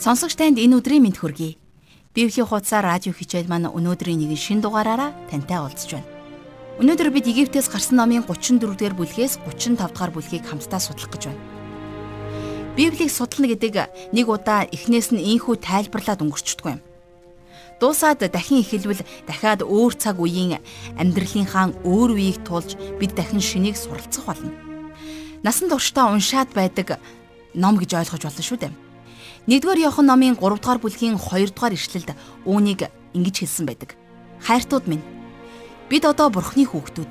Сонсогч танд энэ өдрийн мэд хүргэе. Библийн хуудасаар радио хичээл маань өнөөдрийн нэгэн шин дугаараараа тантай уулзж байна. Өнөөдөр бид Египтээс гарсан номын 34-р бүлгээс 35-р бүлгийг хамтдаа судлах гэж байна. Библийг судлана гэдэг нэг удаа эхнээс нь ийхүү тайлбарлаад өнгөрчдөг юм. Дуусаад дахин эхэлвэл дахиад өөр цаг үеийн амьдралынхаа өөр үеийг тулж бид дахин шинийг суралцах болно. Насан туршдаа уншаад байдаг ном гэж ойлгож болно шүү дээ. 1-р Иохан номын 3-р бүлгийн 2-р ишлэлд үүнийг ингэж хэлсэн байдаг. Хайртууд минь бид одоо бурхны хүүхдүүд.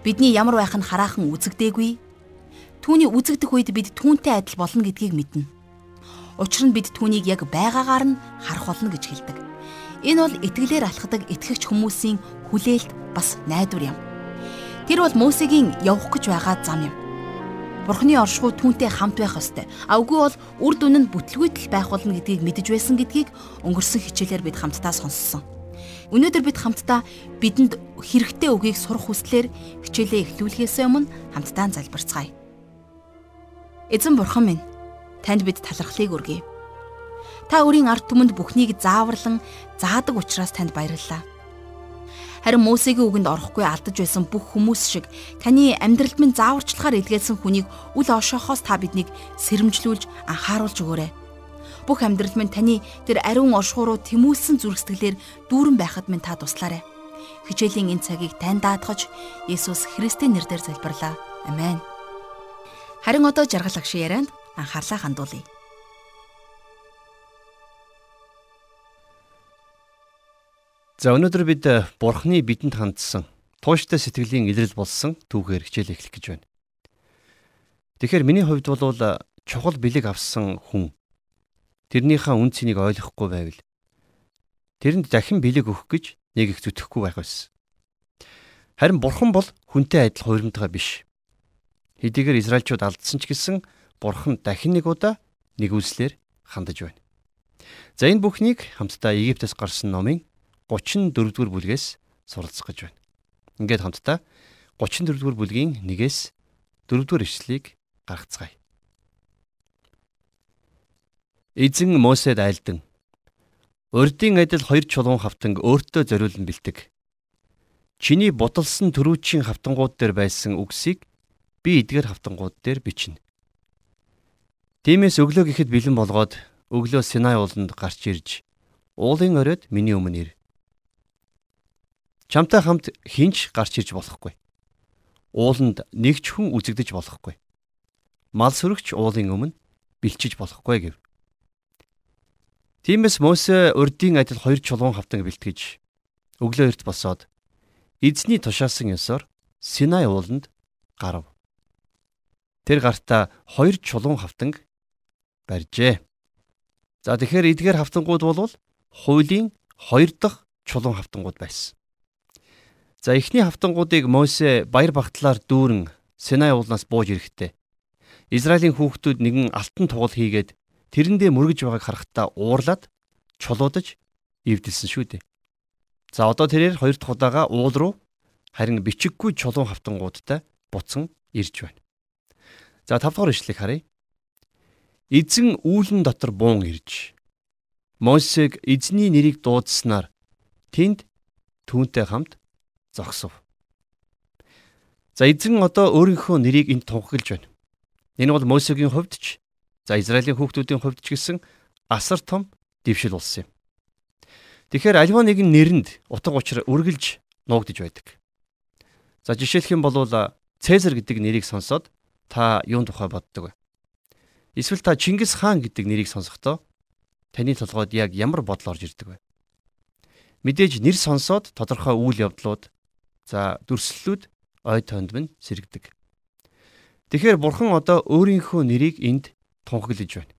Бидний ямар байх нь хараахан үзэгдээгүй. Түүний үзэгдэх үед бид түүнтэй адил болно гэдгийг мэднэ. Учир нь бид түүнийг яг байгаагаар нь харах болно гэж хэлдэг. Энэ бол итгэлээр алхдаг итгэгч хүмүүсийн хүлээлт бас найдвар юм. Тэр бол Мосегийн явах гэж байгаа зам юм. Бурхны оршихуй түүнтэй хамт байх ёстой. А үгүй бол үр дүн нь бүтлгүйтэл байх болно гэдгийг мэдэж байсан гэдгийг өнгөрсөн хичээлээр бид хамтдаа сонссон. Өнөөдөр бид хамтдаа бидэнд хэрэгтэй үгийг сурах хүслээр хичээлээ эхлүүлэхээс өмнө хамтдаа залбирцгаая. Эзэн бурхан минь, танд бид талархлыг өргөе. Та өөрийн ард түмэнд бүхнийг зааварлан заадаг учраас танд баярлалаа. Харин Мосегийн үгэнд орохгүй алдаж байсан бүх хүмүүс шиг таны амьдралд минь зааварчлагаар илгээсэн хүнийг үл ошоохоос та биднийг сэрэмжлүүлж анхааруулж өгөөрэй. Бүх амьдрал минь таны тэр ариун оршихууруу тэмүүлсэн зүрхсэтгэлээр дүүрэн байхад минь та туслаарай. Хичээлийн энэ цагийг тань даатгаж Есүс Христийн нэрээр залбирлаа. Амен. Харин одоо жаргал агшин ярианд анхаарлаа хандуулъя. За өнөөдөр бид э, Бурхны бидэнд хандсан тууштай сэтгэлийн илрэл болсон түүхээр хичээл эхлэх гэж байна. Тэгэхээр миний хувьд бол э, чухал бэлэг авсан хүн тэрнийхээ үн цэнийг ойлгохгүй байвал тэрэнд дахин бэлэг өгөх гэж нэг их зүтгэхгүй байх байсан. Харин Бурхан бол хүнтэй адил хуйрамтгай биш. Хэдийгээр Израильчууд алдсан ч гэсэн Бурхан дахин нэг удаа нэг үйлслэр хандаж байна. За энэ бүхнийг хамтдаа Египтээс гарсан номын 34-р бүлгээс суралцах гэж байна. Ингээд хамтдаа 34-р бүлгийн 1-ээс 4-р ишлэлийг гаргацгаая. Эзэн Мосед айлдан урдын адил хоёр чулуун хавтанг өөртөө зориулан бэлтэг. Чиний будалсан төрүүчийн хавтангууд дээр байсан үгсийг би эдгээр хавтангууд дээр бичнэ. Тиймээс өглөө гэхэд бэлэн болгоод өглөө Синай ууланд гарч ирж уулын оройд миний өмнө ир. Чамтай хамт хинч гарч ирж болохгүй. Ууланд нэг ч хүн үзэгдэж болохгүй. Мал сүрэгч уулын өмнө бэлчиж болохгүй гэв. Тиймээс Мосе урдийн адил хоёр чулуун хавтанг бэлтгэж өглөө эрт босоод эзний тушаасан ёсоор Синай ууланд гарав. Тэр гартаа хоёр чулуун хавтанг барьжээ. За тэгэхээр эдгээр хавтангууд бол хуулийн хоёр дахь чулуун хавтангууд байсан. За эхний хавтангуудыг Мосе баяр багтлаар дүүрэн Синай уулнаас бууж ирэхдээ Израилийн хүүхдүүд нэгэн алтан тугал хийгээд тэрэндээ мөргөж байгааг харахтаа уурлаад чулуудаж эвдэлсэн шүү дээ. За одоо тэрээр хоёр дахь удаага уул руу харин бичиггүй чулуун хавтангуудтай буцан ирж байна. За 5 дахь ишлэгийг харъя. Эзэн үүлэн дотор буун ирж Мосег эзний нэрийг дуудснаар тэнд түүнтэй хамт зогсов. За эзэн одоо өөрийнхөө нэрийг энд тунхаглаж байна. Энэ бол Мосегийн хувьд ч за Израилийн хүүхдүүдийн хувьд ч гэсэн асар том дэвшил болсон юм. Тэгэхээр альва нэгэн нэрэнд утга учир үргэлж нуугдж байдаг. За жишээлх юм бол Цезар гэдэг нэрийг сонсоод та юун тухай боддог вэ? Эсвэл та Чингис хаан гэдэг нэрийг сонсохдоо таны толгойд яг ямар бодол орж ирдэг вэ? Мэдээж нэр сонсоод тодорхой үйл явдлууд За дүрслэлүүд ой тоонд минь сэргдэг. Тэгэхээр бурхан одоо өөрийнхөө нэрийг энд тунхаглаж байна.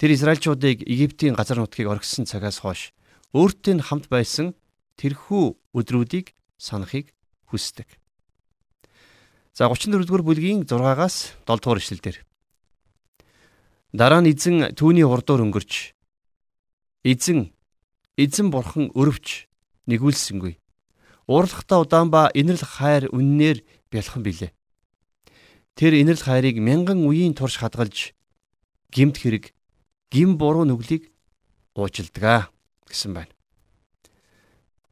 Тэр Израильчуудыг Египтийн газар нутгийг орхисон цагаас хойш өөртөө нь хамт байсан тэрхүү өдрүүдийг санахыг хүсдэг. За 34-р бүлгийн 6-аас 7-р ишлэлдэр. Дараа нь эзэн түүний урдуур өнгөрч эзэн эзэн бурхан өрөвч нэгүүлсэнгүй. Уурлахтаа удаан ба инэрл хайр үннээр бялхан билээ. Тэр инэрл хайрыг мянган үеийн турш хадгалж гимт хэрэг гим буруу нүглийг уужилдаг гэсэн байна.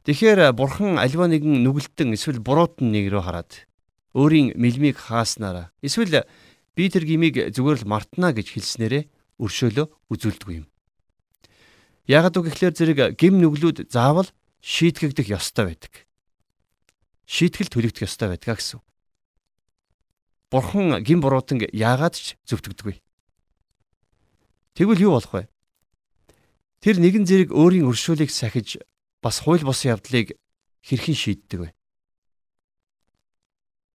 Тэгэхээр бурхан альва нэгэн нүгэлтэн эсвэл буруутан нэг рүү хараад өөрийн мэлмийг хааснараа эсвэл би тэр гимиг зүгээр л мартна гэж хэлснээрээ өршөөлөө үзүүлдэг юм. Яагад үг гэхлээр зэрэг гим нүглүүд заавал шийтгэгдэх ёстой байдаг. Шийтгэл төлөгдөх ёстой байдаг гэсэн. Бурхан гим буруутан яагаад ч зөвтгдөггүй. Тэгвэл юу болох вэ? Тэр нэгэн зэрэг өөрийн өршөөлийг сахиж бас хууль бус явдлыг хэрхэн шийддэг вэ?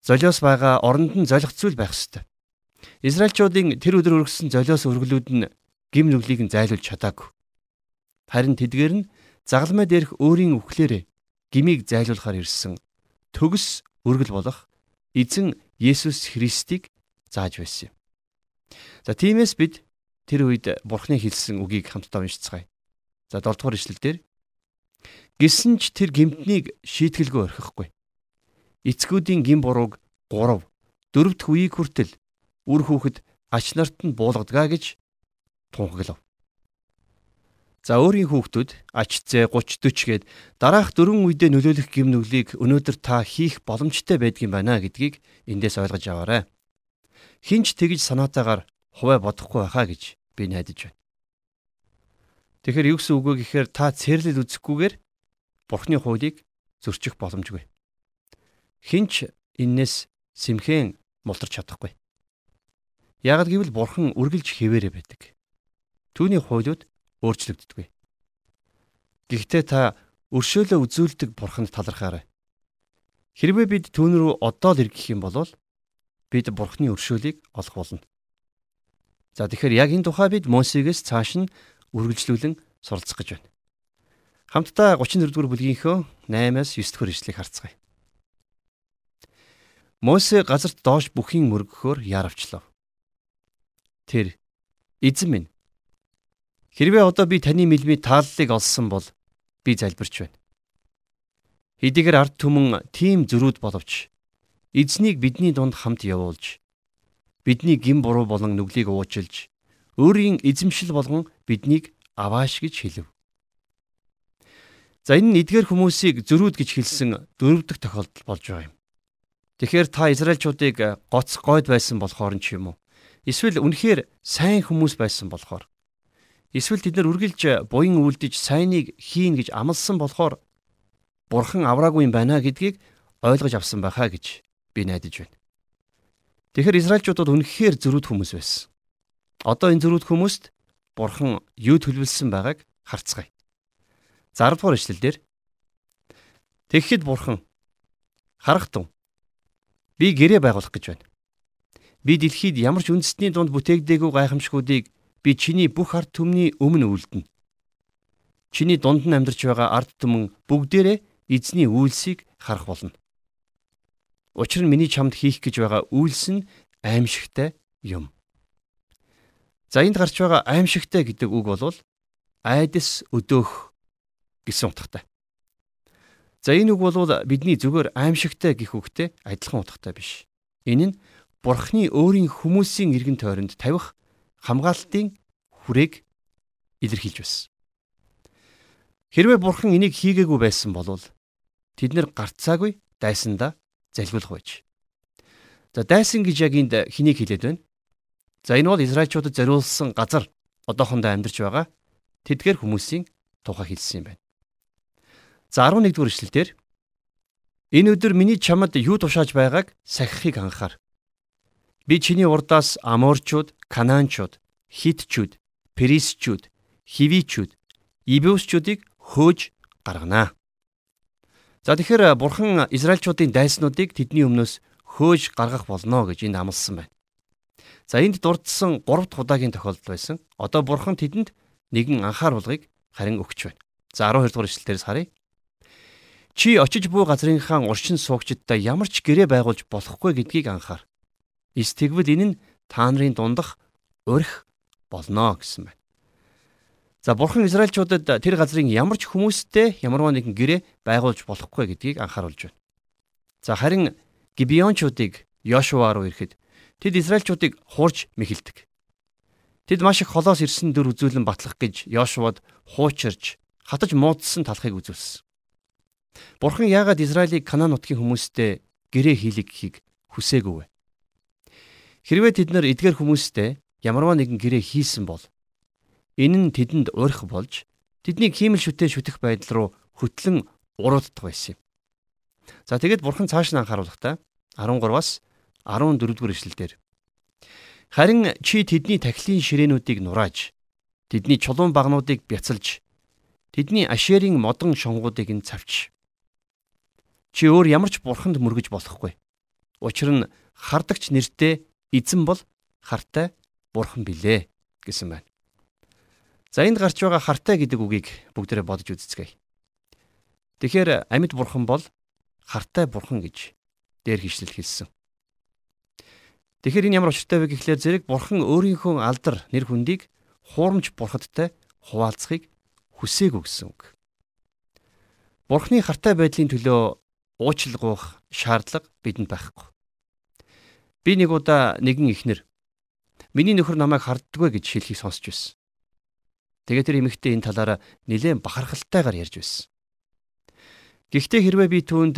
Золиос байгаа оронд нь золих зүйл байх ёстой. Израильчуудын тэр өдөр өргөссөн золиос өргөлүүд нь гим нүглийг нь зайлуулж чадаагүй. Харин тэдгээр нь загалмай дээрх өөрийн үхлээрээ гмийг зайлуулахаар ирсэн төгс өргөл болох эзэн Есүс Христийг зааж байсан юм. За тиймээс бид тэр үед Бурхны хэлсэн үгийг хамтдаа уншицгаая. За 7 дугаар ишлэлдэр Гисэн ч тэр гимтнийг шийтгэлгүй орхихгүй. Эцгүүдийн гим бурууг 3 дөрөвт үеийг хүртэл үр хүүхэд ач нарт нь буулгадгаа гэж тунхаглав. За өөрийн хүүхдүүд зээ 30 40 гээд дараах дөрвөн үедээ нөлөөлөх гим нүглийг өнөөдөр та хийх боломжтой байдгийн байна гэдгийг эндээс ойлгож аваарай. Хинч тэгж санаатаагаар хуваа бодохгүй байхаа гэж би найдаж байна. Тэгэхээр юу гэсэн үг вэ гэхээр та цэрлэл үзэхгүйгээр Бурхны хуулийг зөрчих боломжгүй. Хинч эннээс сэмхэн мултарч чадахгүй. Яг гэвэл Бурхан үргэлж хിവэрэ байдаг. Түүний хуулиуд өөрчлөгддөггүй. Гэхдээ та өршөөлөө үзүүлдэг Бурханд талархаарай. Хэрвээ бид түүн рүү одоо л эргэх юм бол бид Бурхны өршөөлийг олох болно. За тэгэхээр яг энэ тухай бид Мосегээс цааш нь үргэлжлүүлэн суралцах гэж байна. Хамтдаа 34 дугаар бүлгийнхөө 8-аас 9 дугаар ишлэгийг харцгаая. Мосе газарт доош бүхийн мөргөхөөр яаравчлаа. Тэр эзэн минь хэрвээ одоо би таны мэлмийн тааллыг олсон бол би залбирч байна. Хэдийгээр ард түмэн тийм зөрүүд боловч эзнийг бидний дунд хамт явуулж бидний гин буруу болон нүглийг уучлж өөрийн эзэмшил болгон биднийг авааш гэж хэлв. За энэ нь эдгээр хүмүүсийг зөрүүд гэж хэлсэн дөрөв дэх тохиолдол болж байгаа юм. Тэгэхээр та Израильчуудыг гоц гойд байсан болохоор ч юм уу? Эсвэл үнэхээр сайн хүмүүс байсан болохоор эсвэл тэд нар үргэлж буян үлдэж сайныг хийн гэж амласан болохоор Бурхан авраагүй юм байна гэдгийг ойлгож авсан байхаа гэж би найдаж байна. Тэгэхээр Израильчуудад үнэхээр зөрүүд хүмүүс байсан. Одоо энэ зөрүүд хүмүүст Бурхан юу төлөвлөсөн байгааг харцгаая. 10 дугаар эшлэлдэр Тэгэхэд бурхан харах тун би гэрээ байгуулах гэж байна. Би дэлхийд ямар ч үндэстний дунд бүтээгдээгүй гайхамшгуудыг би чиний бүх ард түмний өмнө үлдэнэ. Чиний дунд нь амьдарч байгаа ард түмэн бүгдээрээ эзний үйлсийг харах болно. Учир нь миний чамд хийх гэж байгаа үйлс нь аимшигтай юм. За энд гарч байгаа аимшигтай гэдэг үг бол айдас өдөөх гэсэн утгатай. За энэ үг бол бидний зүгээр аимшигтай гих үгтэй адилхан утгатай биш. Энэ нь Бурхны өөрийн хүмүүсийн эргэн тойронд тавих хамгаалтын хүрээг илэрхийлж байсан. Хэрвээ Бурхан энийг хийгээгүй байсан бол тэд нэр гарцаагүй дайсандаа залгиулах байж. За дайсан гэж яг энд хэнийг хэлээд байна? За энэ бол Израильчуудад зориулсан газар одоохондоо амьдарч байгаа тэдгээр хүмүүсийн тухай хэлсэн юм байна. За 11 дугаар эшлэлдэр энэ өдөр миний чамд юу тушааж байгааг сахихыг анхаар. Би чиний урдаас Аморчууд, Канаанчууд, Хитчүүд, Перисчүүд, Хивичүүд, Ибеусчүүдийг хөөж гарганаа. За тэгэхээр бурхан Израильчуудын дайснуудыг тэдний өмнөөс хөөж гаргах болно гэж энд амласан байна. За энд дурдсан 3 дахь удаагийн тохиолдол байсан. Одоо бурхан тэдэнд нэгэн анхааруулгыг харин өгч байна. За 12 дугаар эшлэлдээс харъя. Чи очиж буй газрынхаа уршин суугчдаа ямар ч гэрээ байгуулж болохгүй гэдгийг анхаар. Эс тэгвэл энэ нь та нарын дундах урих болно гэсэн байна. За бурхан Израильчуудад тэр газрын ямар ч хүмүүстэй ямарваа нэгэн гэрээ байгуулж болохгүй гэдгийг анхааруулж байна. За харин Гибеончуудыг Йошуа руу ирэхэд тэд Израильчуудыг хуурж мэхэлдэг. Тэд маш их холоос ирсэн дөр үзүүлэн батлах гэж Йошуад хуучирж хатаж муудсан талхыг үзүүлсэн. Бурхан яагаад Израилийг Канаан нутгийн хүмүүстэй гэрээ хийлэг гэхийг хүсээгүй вэ? Хэрвээ тэд нар эдгээр хүмүүстэй ямарваа нэгэн гэрээ хийсэн бол энэ нь тэдэнд урих болж тэднийг хиймэл шүтэн шүтэх байдал руу хөтлөн урууддаг байсан юм. За тэгэд бурхан цааш нь анхааруулахдаа 13-аас 14 дугаар ишлэлдэр Харин чи тэдний тахилын ширээнүүдийг нурааж, тэдний чулуун багнуудыг бяцалж, тэдний ашерийн модон шонгуудыг нь цавч. Чи өөр ямар ч бурханд мөргөж болохгүй. Учир нь хардагч нэртэй эзэн бол хартай бурхан билээ гэсэн байна. За энд гарч байгаа хартай гэдэг үгийг бүгдээрээ бодож үзцгээе. Тэгэхээр амьд бурхан бол хартай бурхан гэж дээр хишлэл хэлсэн. Тэгэхээр энэ ямар учиртай вэ гэхлээр зэрэг бурхан өөрийнхөө алдар нэр хүндийг хуурамч бурхадтай хуваалцахыг хүсээгүй гэсэн үг. Бурхны хартай байдлын төлөө уучлал гуйх шаардлага бидэнд байхгүй. Би нэг удаа нэгэн ихнэр миний нөхөр намайг харддаггүй гэж хэлхийг сонсч байсан. Тэгээд тэр эмэгтэй энэ талаараа нэлээд бахархалтайгаар ярьж байсан. Гэхдээ хэрвээ би түүнд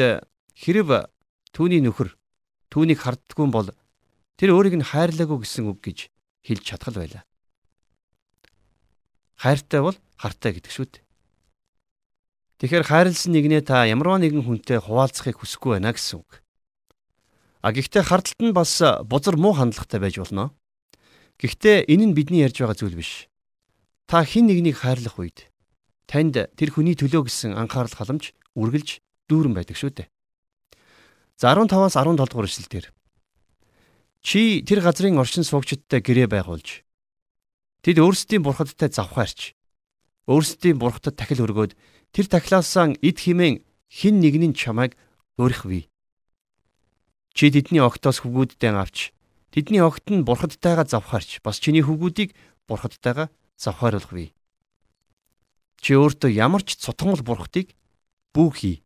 хэрв түүний нөхөр түүнийг харддаггүй бол Тэр өөрийг нь хайрлаагүй гэсэн үг гэж хэлж чадхал байлаа. Хайртай бол хартай гэдэг шүү дээ. Тэгэхээр хайрлсан нэгнээ та ямарваа нэгэн хүнтэй хуваалцахыг хүсэхгүй байна гэсэн үг. А гэхдээ хардталт нь бас бузар муу хандлагатай байж болно. Гэхдээ энэ нь бидний ярьж байгаа зүйл биш. Та хэн нэгнийг хайрлах үед танд тэр хүний төлөө гэсэн анхаарал халамж үргэлж дүүрэн байдаг шүү дээ. За 15-аас 17 дугаар эшлэлдэр Чи тэр газрын оршин суугчдтай гэрээ байгуулж тэд өөрсдийн бурхадтай завхаарч өөрсдийн бурхадад тахил өргөөд тэр тахилаасаа эд химэн хин нэгний чамайг өөрөх бий. Чи тэдний огтоос хөвгүүддээ авч тэдний огт нь бурхадтайгаа завхаарч бас чиний хөвгүүдийг бурхадтайгаа завхааруулах бий. Чи өөртөө ямар ч цутгамл бурхтыг бүү хий.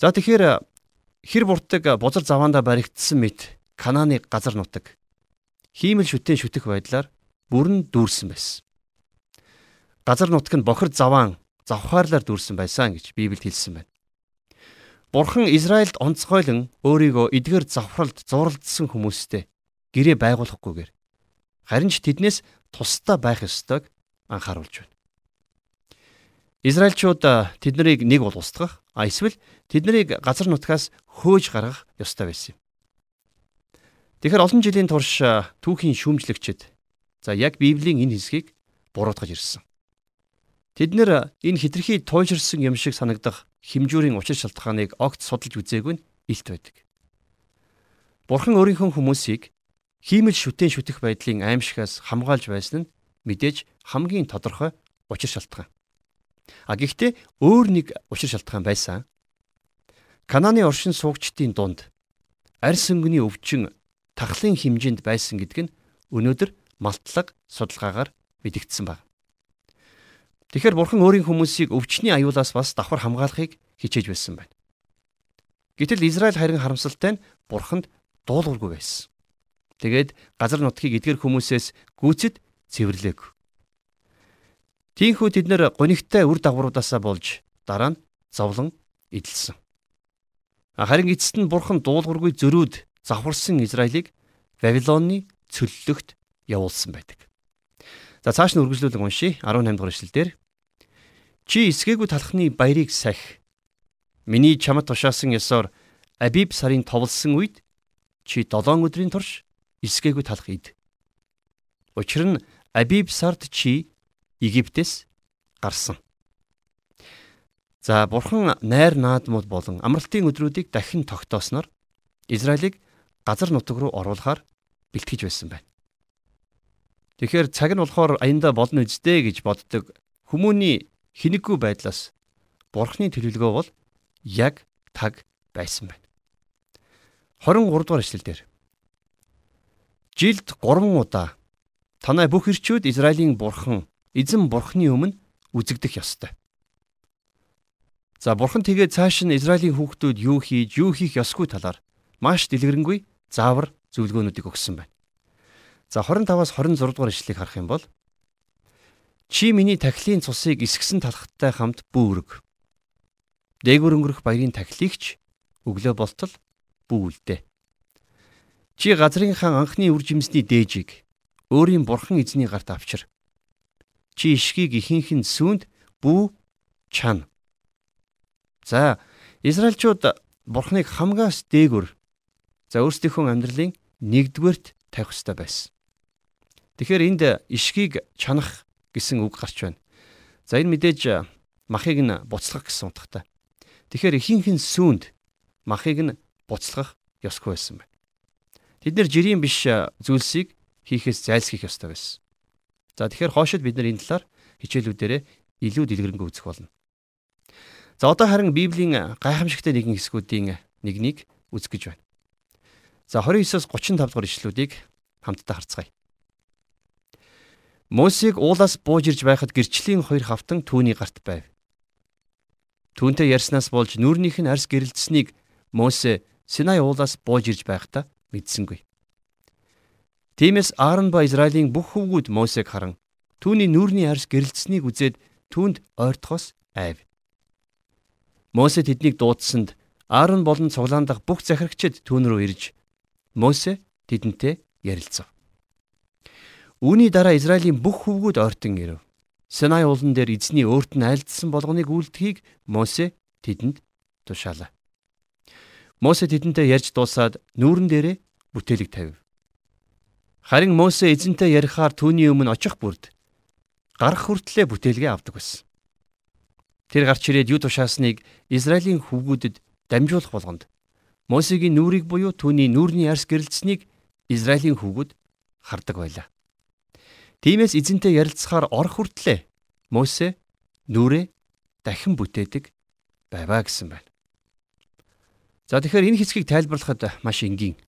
За тэгэхээр хэр буртаг бузар заваанда баригдсан мэт Канааны газар нутаг хиймэл шүтэн шүтэх байдлаар бүрэн дүүрсэн байсан. Газар нутаг нь бохир заваан завхаарлаар дүүрсэн байсан гэж Библиэд хэлсэн байна. Бурхан Израильд онцгойлон өөрийгөө эдгээр завхралд зууралдсан хүмүүстэй гэрээ байгуулахгүйгээр харин ч тэднээс тусдаа байх ёстойг анхааруулж байна. Израильчууд тэднийг нэг бол устгах, а эсвэл тэднийг газар нутгаас хөөж гаргах ёстой байсан юм. Тэгэхээр олон жилийн турш түүхийн шүүмжлэгчид за яг Библийн энэ хэсгийг буруутгаж ирсэн. Тэд нэр энэ хитрхи туйлширсан юм шиг санагдах химжүүрийн учир шалтгааныг огт судалж үзээгүй нь илт байдаг. Бурхан өөрийнхөө хүмүүсийг хиймэл шүтэн шүтэх байдлын аимшигаас хамгаалж байсан нь мэдээж хамгийн тодорхой учир шалтгаан. А гэхдээ өөр нэг учир шалтгаан байсан. Канааны оршин суугчдын дунд арьс өнгөний өвчин тахлын хэмжээнд байсан гэдг нь өнөөдөр малтлаг судалгаагаар мэдэгдсэн байна. Тэгэхээр бурхан өөрийн хүмүүсийг өвчний аюулаас бас давхар хамгаалахыг хичээж байсан байна. Гэтэл Израиль харин харамсалтай нь бурханд дуулуургүй байсан. Тэгээд газар нутгийг эдгэр хүмүүсээс гүйцэд цэвэрлээг. Тиймээс тэд нэр гонигтай үр дагавруудаасаа болж дараа нь зовлон эдэлсэн. Харин эцэст нь бурхан дуулуургүй зөрүүд завхарсан Израилийг Вавилонны цөллөгт явуулсан байдаг. За цааш нь үргэлжлүүлэн уншия 18 дугаар эшлэлдэр Чи эсгээгүй талхны баярыг сахи. Миний чамд тушаасан ёсоор Абиб сарын товлсон үед чи 7 өдрийн турш эсгээгүй талх ид. Учир нь Абиб сард чи Египтээс гарсан. За бурхан найр наадмууд болон амралтын өдрүүдийг дахин тогтоосноор Израилийг газар нутаг руу оруулахаар бэлтгэж байсан байна. Тэгэхээр цаг нь болохоор аянда болно үсттэй гэж боддог хүмүүний хинэггүй байдлаас бурхны төлөвлөгөө бол яг таг байсан байна. 23 дугаар эшлэлдэр Жилд 3 удаа танай бүх ирчүүд Израилийн бурхан эзэн бурхны өмнө үзэгдэх ёстой. За бурхан тэгээ цааш нь Израилийн хүүхдүүд юу хийж, юу хийх ёсгүй талаар маш дэлгэрэнгүй заавар зөвлөгөөнүүдийг өгсөн байна. За 25-аас 26 дугаар ишлэгийг харах юм бол Чи миний тахилын цусыг эсгсэн талхтай хамт бүүрэг. Дээгүр өнгөрөх баярын тахилыгч өглөө болтол бүүлдэ. Чи газрын хаан анхны үр жимсний дээжийг өөрийн бурхан эзний гарт авчир. Чи ишгийг ихийнхэн сүүнд бүү чана. За Израильчууд бурхныг хамгаас дээгүр за өөрсдийнхөө амьдралын нэгдүгээрт тавих хэрэгтэй байсан. Тэгэхээр энд ишгийг чанах гэсэн үг гарч байна. За энэ мэдээж махыг нь буцлах гэсэн утгатай. Тэгэхээр ихийнх нь сүүнд махыг нь буцлах ёсгүй байсан байна. Тэд нэр жирийн биш зүйлсийг хийхээс зайлсхийх ёстой байсан. За тэгэхээр хоошид бид нар энэ талаар хичээлүүдээрээ илүү дэлгэрэнгүй үзэх болно. За одоо харин Библийн гайхамшигтай нэгэн хэсгүүдийн нэгнийг үзэх гэж байна. За 29-оос 35 дугаар ишлүүдийг хамтдаа харцгаая. Мосийг уулаас бууж ирж байхад гэрчлийн хоёр хавтан түүний гарт байв. Түүнтэй ярьснаас болж нүрнийх нь арс гэрэлдсэнийг Мосе Синай уулаас бууж ирж байхдаа мэдсэнгүй. Тиймээс Аарон ба Израилийн бүх хүүгүүд Мосег харан түүний нүрний арс гэрэлдсэнийг үзээд түүнд ойртохоос айв. Мосе тэднийг дуудсанд Аарон болон цуглаан дахь бүх захирагчид түүн рүү ирж Мосе тэдэнтэй ярилцав. Үүний дараа Израилийн бүх хүүгүүд ойртон ирэв. Синай уулан дээр эзний өөрт нь айлдсан болгоныг үлдэхийг Мосе тэдэнд тушаалаа. Мосе тэдэнтэй ярьж дуусаад нүүрэн дээрээ бүтээлэг тавив. Харин Мосе эзэнтэй ярихаар түүний өмнө очих бүрд гарах хүртлээр бүтээлгээ авдаг байсан. Тэр гарч ирээд юу тушаасныг Израилийн хүүгүүдэд дамжуулах болгонд Мосегийн нүрийг буюу түүний нүрний арс гэрэлцсэнийг Израилийн хүүгүүд хардаг байлаа. Тиймээс эзэнтэй ярилцахаар орох хүртлээ Мосе нүрээ дахин бүтээдэг байваа гэсэн байна. За тэгэхээр энэ хэсгийг тайлбарлахад маш энгийн.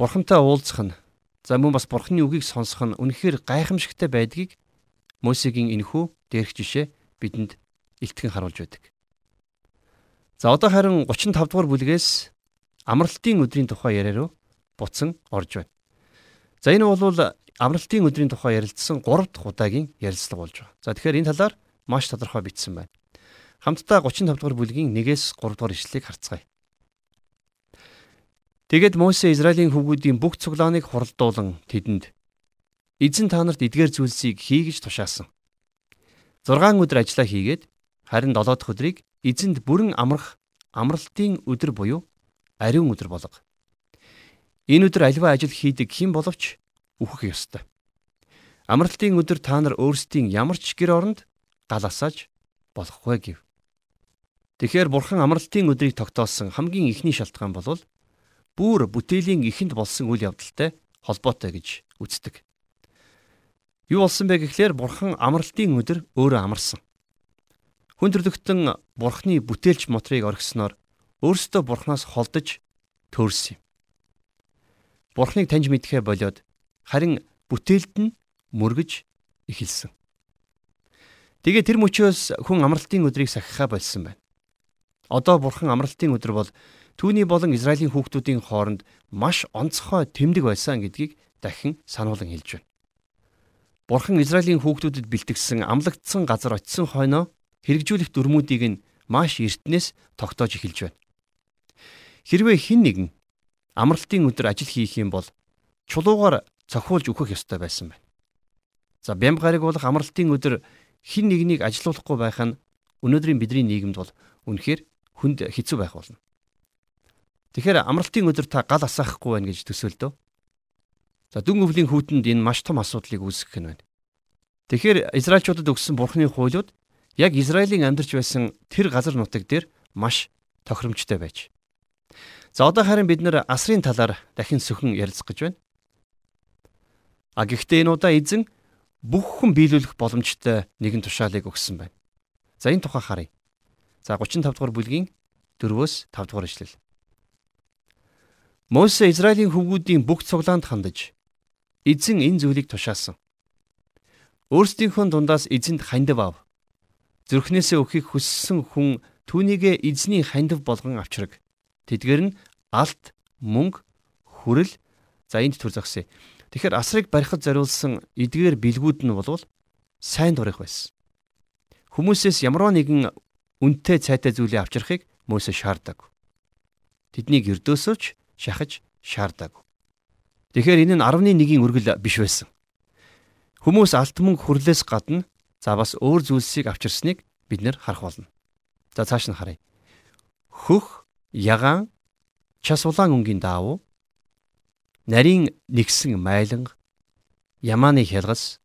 Бурхантай уулзах нь за мөн бас Бурханы үгийг сонсох нь үнэхээр гайхамшигтай байдгийг Мосегийн энэхүү дээрх жишээ бидэнд илтгэн харуулж байдаг. За одоо харин 35 дугаар бүлгээс амралтын өдрийн тухай яриа руу буцан орж байна. За энэ бол амралтын өдрийн тухай ярилцсан 3 дахь удаагийн ярилцлага болж байгаа. За тэгэхээр энэ талаар маш тодорхой бичсэн байна. Хамтдаа 35 дугаар бүлгийн 1-ээс 3 дугаар ишлэлийг харцгаая. Тэгэд Мосе Израилийн хүүгүүдийн бүх цуглааныг хуралдуулан тэдэнд эзэн та нарт эдгээр зүйлсийг хий гэж тушаасан. 6 өдөр ажиллаа хийгээд харин 7 дахь өдрийг эзэнд бүрэн амрах амралтын өдөр буюу ариун өдөр болго. Энэ өдөр альва ажил хийдэг хэн боловч үхэх ёстой. Амралтын өдөр та нар өөрсдийн ямар ч гэр оронд гал асааж болохгүй гэв. Тэгэхээр бурхан амралтын өдрийг тогтоосон хамгийн ихний шалтгаан бол бүр бүтээлийн ихэнд болсон үйл явдалтай холбоотой гэж үздэг. Юу болсон бэ гэхлээр бурхан амралтын өдөр өөрөө амарсан. Хүн төрлөختөн бурхны бүтээлч мотрыг оргисноор өөрсдөө бурхнаас холдож төөрсөн юм. Бурхныг таньж мэдхээ болоод харин бүтээлд нь мөргөж эхэлсэн. Тэгээ тэр мөчөөс хүн амралтын өдрийг сахихаа болсон байна. Одоо бурхан амралтын өдөр бол түүний болон Израилийн хүүхдүүдийн хооронд маш онцгой тэмдэг байсан гэдгийг дахин сануулan хэлж байна. Бурхан Израилийн хүүхдүүдэд бэлтгэсэн амлагдсан газар очисон хойноо хэрэгжүүлэх дүрмүүдийг нь маш эртнээс тогтоож эхэлж байна. Хэрвээ хэн нэгэн амралтын өдөр ажил хийх юм бол чулуугаар цохиулж өгөх ёстой байсан байна. За бямб гариг болох амралтын өдөр хин нэгнийг ажилуулахгүй байх нь өнөөдрийн бидний нийгэмд бол үнэхээр хүнд хэцүү байх болно. Тэгэхээр амралтын өдөр та гал асаахгүй байна гэж төсөөлдөө. За дүн өвлийн хүүтэнд энэ маш том асуудлыг үүсгэх нь байна. Тэгэхээр Израильчуудад өгсөн Бурхны хуулиуд яг Израилийн амьдарч байсан тэр газар нутаг дээр маш тохиромжтой байж. За одоо харин бид нэр асрын талаар дахин сөхөн ярилцах гэж байна. А гэхдээ энэ удаа эзэн бүх хүн биелүүлэх боломжтой нэгэн тушаалыг өгсөн байна. За энэ тухай харъя. За 35 дугаар бүлгийн 4-өөс 5 дугаар ишлэл. Мосе Израилийн хүүгүүдийн бүх цуглаанд хандаж эзэн энэ зүйлийг тушаасан. Өөрсдийнхөө дундаас эзэнд хандив ав. Зүрхнээсээ өөхийг хүссэн хүн түүнийгэ эзний хандив болгон авчраг. Тэдгээр нь алт, мөнгө, хүрэл за энд төр зогсъё. Тэгэхээр асрыг барихад зориулсан эдгээр бэлгүүд нь бол сайн дурах байсан. Хүмүүсээс ямар нэгэн үнэтэй цайтай зүйлийг авчрахыг Мөсө шаарддаг. Тэднийг өрдөөсөж шахаж шаарддаг. Тэгэхээр энэ нь 11-ийн үргэл биш байсан. Хүмүүс алт мөнгө хүрлээс гадна за бас өөр зүйлсийг авчирсныг бид нэр харах болно. За цааш нь харъя. Хөх, ягаан, час улаан өнгийн даав, нарийн нэгсэн майланг, ямааны хялгас,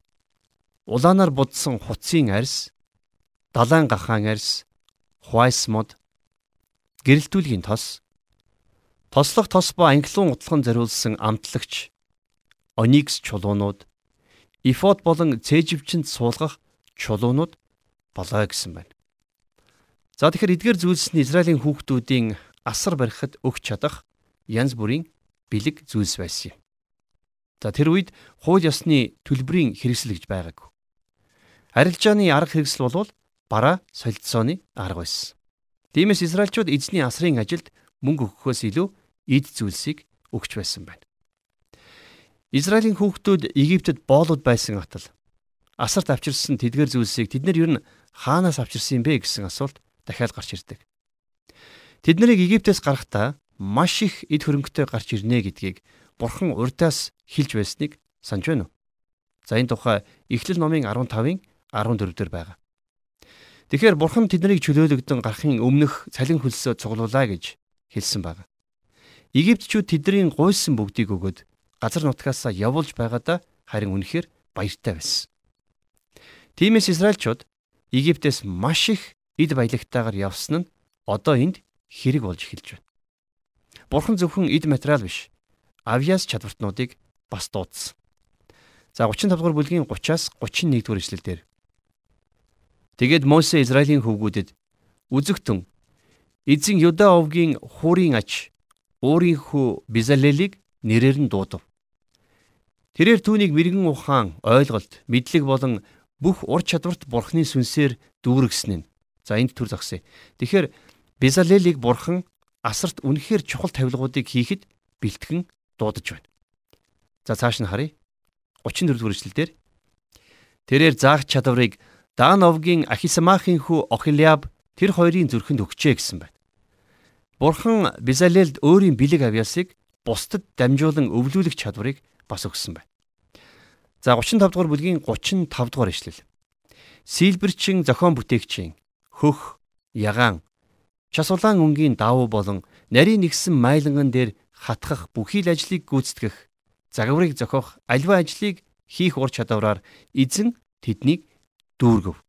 улаанаар будсан хуцын арьс, далайн гахаан арьс, хуайс мод, гэрэлтүүлгийн тос, тослох тос ба англиун утлан зориулсан амтлагч, оникс чулуунууд, Ифод болон цээживчэнд суулгах чулуунууд болоо гэсэн байна. За тэгэхээр эдгээр зүйлс нь Израилийн хүүхдүүдийн асар барихад өгч чадах янз бүрийн бэлэг зүйлс байсан юм. За тэр үед хууль ёсны төлбөрийн хэрэгсэл гэж байгаагүй. Арилжааны арга хэрэгсэл бол бараа солилцооны арга байсан. Тиймээс Израильчууд эзний асрын ажилд мөнгө өгөхөөс илүү эд зүйлсийг өгч байсан байна. Израилийн хүүхдүүд Египтэд боолууд байсан атал асарт авчирсан тэдгэр зүйлсийг тэд нар ер нь хаанаас авчирсан бэ гэсэн асуулт дахиад гарч ирдэг. Тэд нарыг Египтээс гарахдаа маш их эд хөрөнгөтэй гарч ирнэ гэдгийг Бурхан урдаас хэлж байсныг санаж байна уу? За энэ тухай Эхлэл номын 15-ын 14 дээр байгаа. Тэгэхээр Бурхан тэднийг чөлөөлөгдөн гарахын өмнөх цалин хөлсөө цуглуулаа гэж хэлсэн байна. Египтчүүд тэдний гуйсан бүгдийг өгөөд газар нутгаасаа явуулж байгаадаа харин үнэхээр баяртай байсан. Тиймээс Израильчууд Египтээс маш их эд баялагтайгаар явсан нь одоо энд хэрэг болж эхэлж байна. Бурхан зөвхөн эд материал биш, авьяас чадвартнуудыг бас дуудсан. За 35 дугаар бүлгийн 30-аас 31 дугаар ишлэлдэр. Тэгээд Мосе Израилийн хөвгүүдэд үзэгтэн эзэн Юда овгийн хуурийн ач өөрийнхөө Бизалелийг нэрээр нь дуудав. Тэрээр түүнийг мэрэгэн ухаан, ойлголт, мэдлэг болон бүх ур чадварт бурхны сүнсээр дүүргэсэн нь. За энд төр зогсъё. Тэгэхээр Безалелийг бурхан асарт үнэхээр чухал тавилгуудыг хийхэд бэлтгэн дуудаж байна. За цааш нь харъя. 34 дугаар эшлэлдэр тэрээр заах чадварыг Дановгийн Ахисамахын хүү Охилиаб тэр хоёрын зүрхэнд өгчээ гэсэн байна. Бурхан Безалелд өөрийн бэлэг авьяасыг бусдад дамжуулан өвлүүлэх чадварыг бас өгсөн байна. За 35 дугаар бүлгийн 35 дугаар ишлэл. Силбэрчин зохион бүтээгчийн хөх, ягаан, час улаан өнгийн давуу болон нарийн нэгсэн майланган дээр хатгах бүхий л ажлыг гүйцэтгэх, загварыг зохиох альва ажлыг хийх ур чадвараар эзэн тэднийг дүүргэв.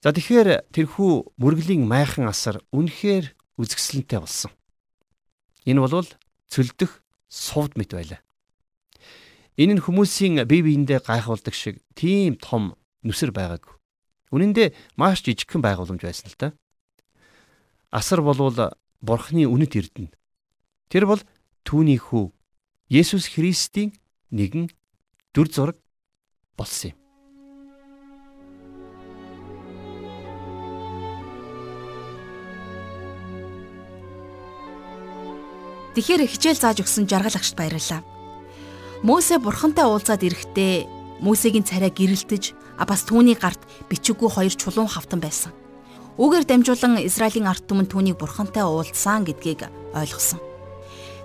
За тэгэхээр тэрхүү мөргөлийн майхан асар үнэхээр үзэсгэлэнтэй болсон. Энэ бол цөлдөх сувд мэт байлаа. Энэ нь хүмүүсийн бие биендээ гайхуулдаг шиг тийм том нүсэр байгаагүй. Үнэн дээр маш жижигхэн байгууламж байсан л та. Асар болвол бурхны үнэт эрдэнэ. Тэр бол түүний хүү Есүс Христийн нэгэн дүр зураг болсон юм. Тэгэхээр хичээл зааж өгсөн жаргал агшд баярлалаа. Мөсө бурхантай уулзаад ирэхдээ Мөсегийн царай гэрэлтэж бас түүний гарт бичиггүй хоёр чулуун хавтан байсан. Үүгээр дамжуулан Израилийн ард түмэн түүнийг бурхантай уулзсан гэдгийг ойлгосон.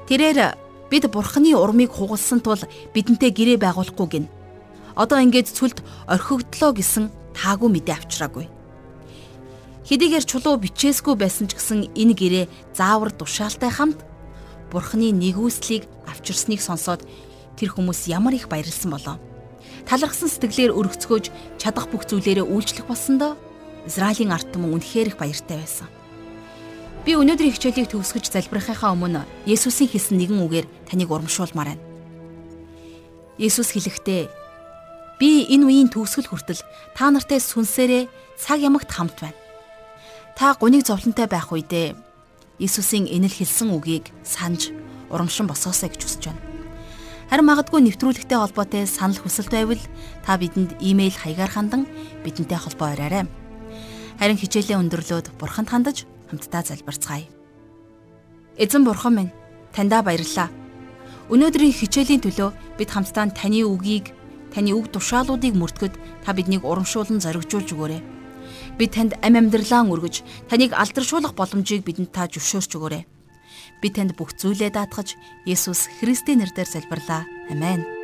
Тэрээр бид бурханы урмыг хугалсан тул бидэнтэй гэрээ байгуулахгүй гин. Одоо ингээд цүлд орхигдлоо гэсэн таагүй мэдээ авчраагүй. Хэдийгээр чулуу бичээсгүй байсан ч гэсэн энэ гэрээ заавар тушаалтай хамт бурханы нэгүслийг авчирсныг сонсоод тэр хүмүүс ямар их баярлсан болоо. Талархсан сэтгэлээр өргөцгөөж чадах бүх зүйлээрээ үйлчлэх болсондоо Израилийн ард түмэн үнэхээр их баяртай байсан. Би өнөөдрийн хичээлийг төгсгөж залбирахынхаа өмнө Есүсийн хэлсэн нэгэн үгээр таныг урамшуулмаар байна. Есүс хэлэхдээ би энэ үеийн төгсгөл хүртэл та нартай сүнсээрээ цаг ямагт хамт байна. Та гуниг зовлонтой байх үедээ Есүсийн энэл хэлсэн үгийг санаж урамшин босоосэй гэж хүсэж байна. Харин магадгүй нэвтрүүлэгтэй холбоотой санал хүсэлт байвал та бидэнд имэйл хаягаар хандан бидэнтэй холбоо ораарай. Харин хичээлээ өндөрлөөд бурханд хандаж хамтдаа залбирцгаая. Эзэн бурхан минь, таньда баярлалаа. Өнөөдрийн хичээлийн төлөө бид хамтдаа таны үгийг, таны үг тушаалуудыг мөрдөхөд та биднийг урамшуулан зоригжуулж өгөөрэй. Бид танд ам амьдралаа өргөж, таныг алдаршуулах боломжийг бидэнд та зөвшөөрч өгөөрэй. Би танд бүх зүйлээ даатгаж Есүс Христийн нэрээр залбирлаа. Амен.